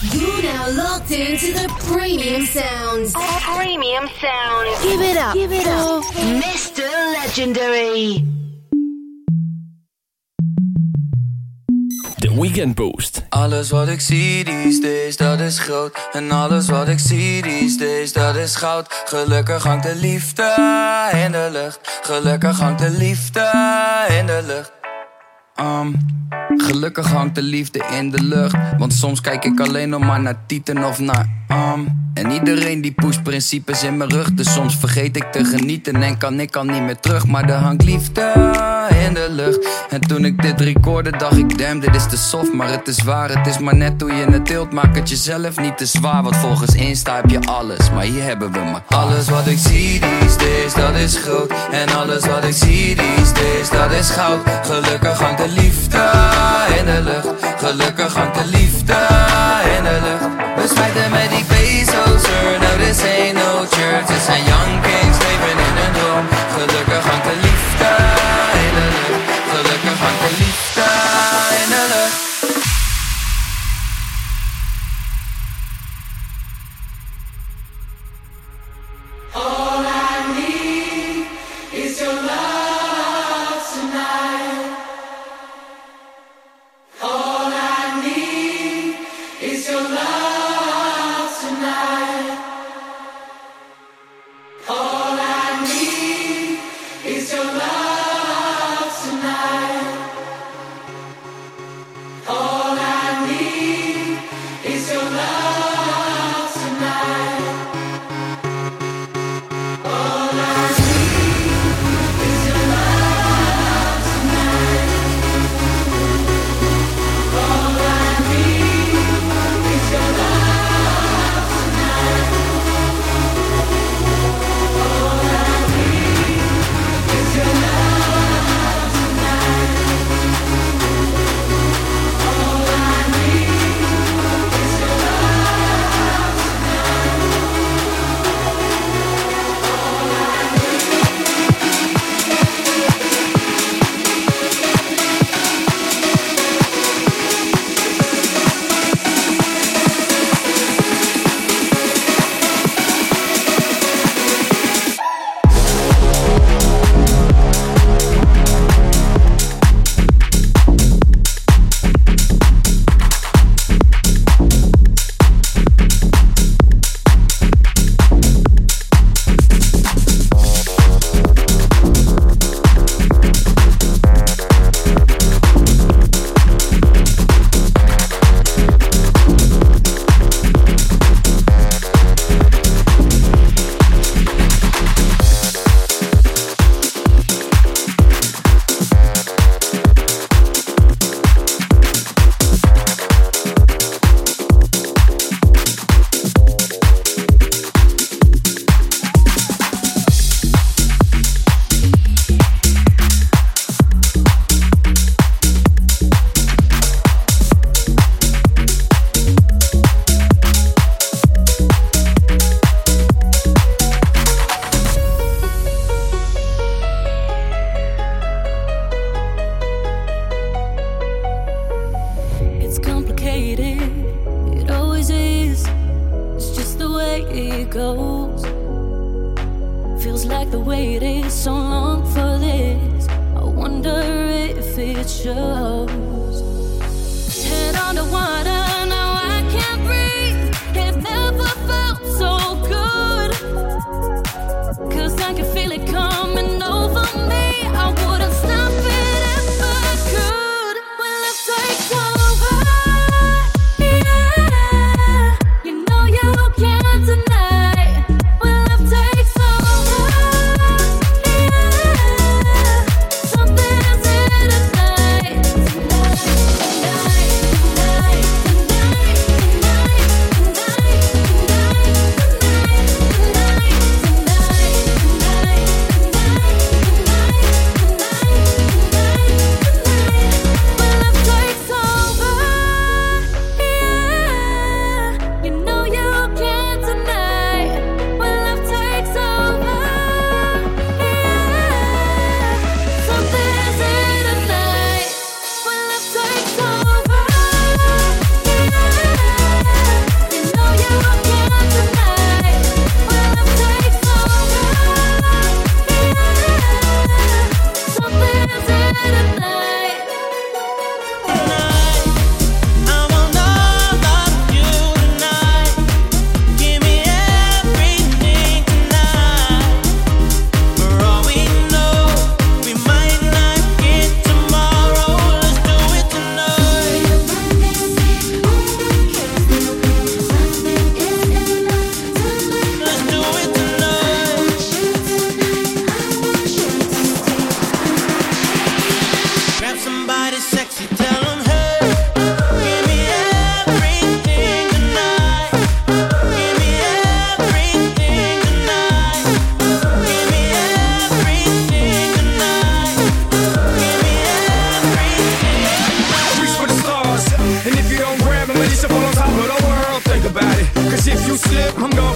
You now locked into the premium sounds. Premium sound. Give it up. Give it up. Mr. Legendary. De Weekend Boost. Alles wat ik zie these days, dat is groot. En alles wat ik zie these days, dat is goud. Gelukkig hangt de liefde in de lucht. Gelukkig hangt de liefde in de lucht. Um, gelukkig hangt de liefde in de lucht. Want soms kijk ik alleen nog maar naar Tieten of naar um. En iedereen die pusht principes in mijn rug. Dus soms vergeet ik te genieten en kan ik al niet meer terug. Maar er hangt liefde in de lucht. En toen ik dit recorde, dacht ik: damn, dit is te soft. Maar het is waar, het is maar net hoe je het deelt. Maak het jezelf niet te zwaar. Want volgens Insta heb je alles. Maar hier hebben we maar alles wat ik zie these days, dat is groot. En alles wat ik zie these days, dat is goud. Gelukkig hangt de liefde in de lucht. Gelukkig hangt de liefde in de lucht. We smijten met die bezels er. No, this ain't no church. Dit zijn young kings, leven in een droom. Gelukkig hangt de liefde in de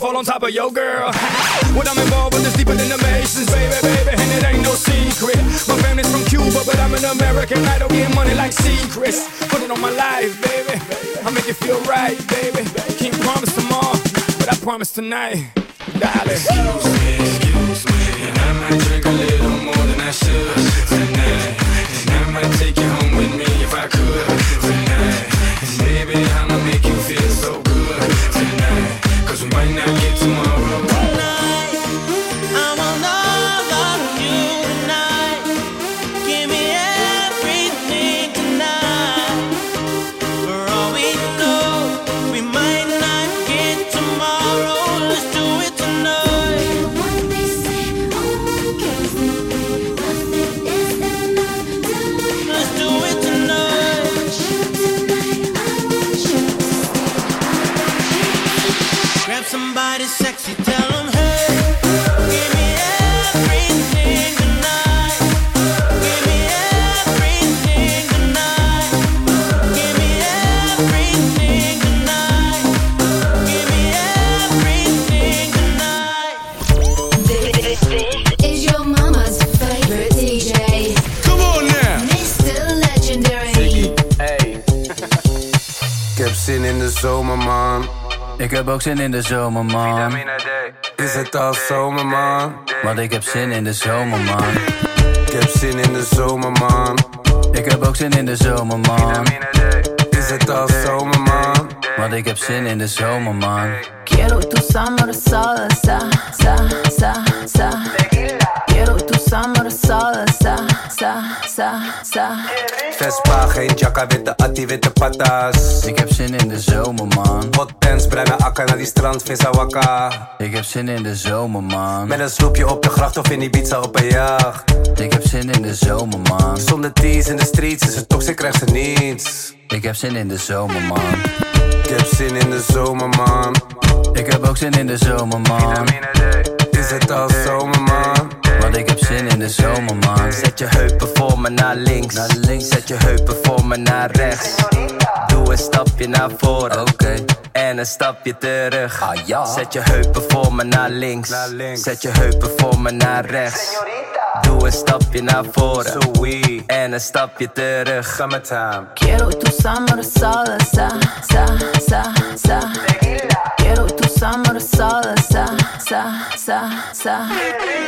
fall on top of your girl. What I'm involved with is deeper than the Masons, baby, baby, and it ain't no secret. My family's from Cuba, but I'm an American. I don't get money like secrets. Put it on my life, baby. I make it feel right, baby. Can't promise tomorrow, but I promise tonight, darling. Excuse me, excuse me, and I might drink a little more than I should tonight. And I might take you home with me if I could tonight. And baby, I'ma make you feel so good heb ook zin in de zomer, man. Is het al zomer, man? Want ik heb zin in de zomer, man. Ik heb zin in de zomer, man. Ik heb ook zin in de zomer, man. Is het al zomer, man? Want ik heb zin in de zomer, man. Quiero tu summer salsa, sa, sa, sa. Quiero summer salsa, sa, sa, sa. Vespa, geen jacka, witte attie, witte patas. Ik heb zin in de zomer, man. Hot pants, bruine akka naar die strand, vis wakka. Ik heb zin in de zomer, man. Met een sloepje op de gracht of in Ibiza op een jacht. Ik heb zin in de zomer, man. Zonder tees in de streets, is het toxic, krijgt ze niets. Ik heb zin in de zomer, man. Ik heb zin in de zomer, man. Ik heb ook zin in de zomer, man. Is het al zomer, man? Want ik heb zin in de zomer, man. Zet je heupen voor me naar links. Naar links. Zet je heupen voor me naar rechts. Doe een stapje naar voren. Oké. En een stapje terug. Ah, ja. Zet je heupen voor me naar links. Naar links. Zet je heupen voor me naar rechts. Doe een stapje naar voren. Sweet. En een stapje terug. Summertime. Quiero tu summer salsa, sa, sa, sa. Quiero tu summer salsa, sa, sa, sa. De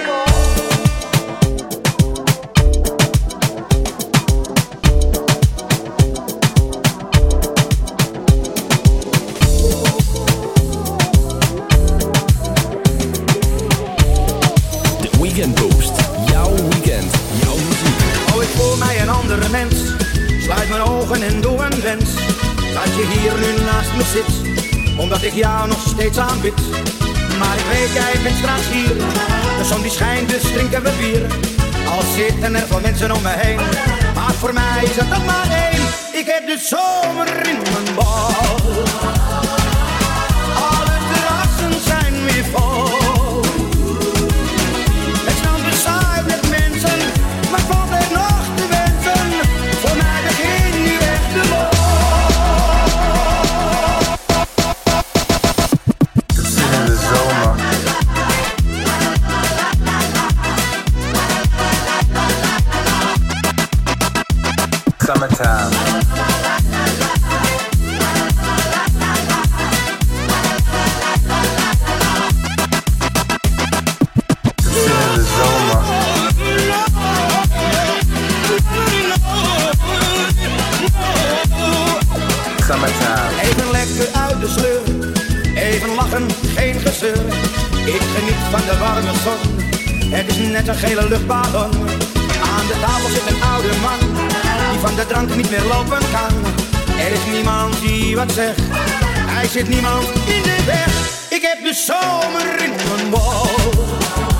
Jouw weekend. Jouw muziek. Hou ik voor mij een andere mens. Sluit mijn ogen en doe een wens. Dat je hier nu naast me zit. Omdat ik jou nog steeds aanbid. Maar ik weet, jij bent straks hier. De zon die schijnt, dus drinken we bier. Al zitten er veel mensen om me heen. Maar voor mij is het nog maar één. Ik heb de zomer in mijn bal. Hij zit niemand in de weg. Ik heb de zomer in mijn bol.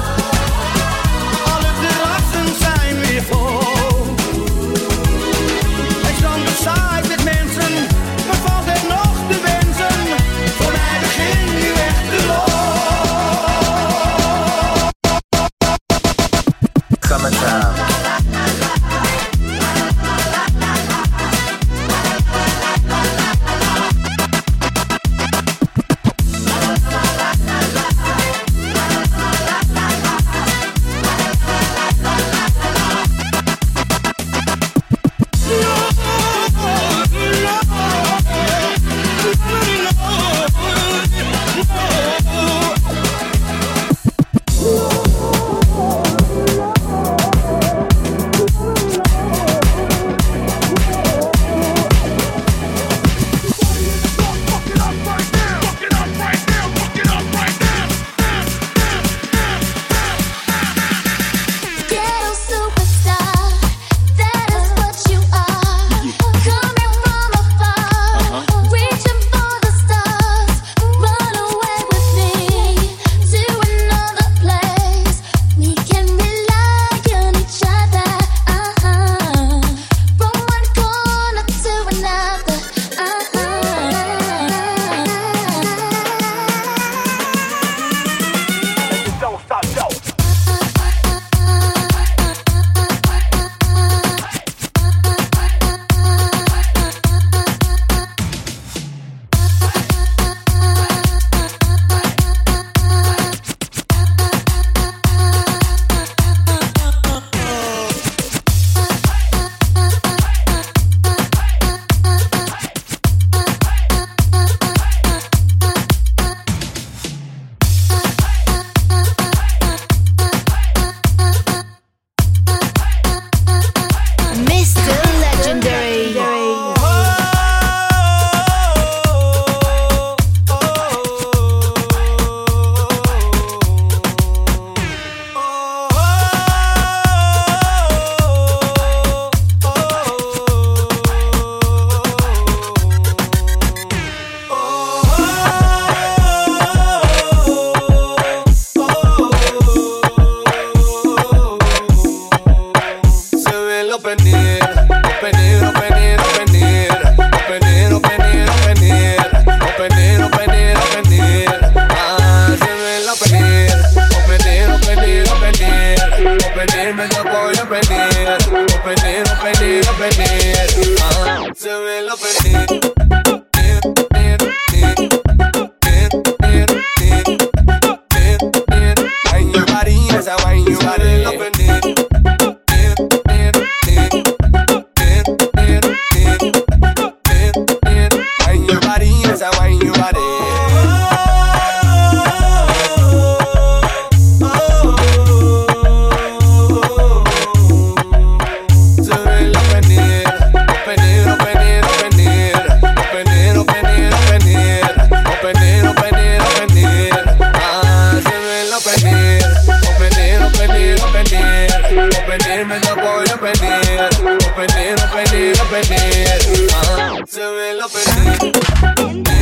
pedir, o pedir, o pedir, o pedir. Ah, se ve lo pedir.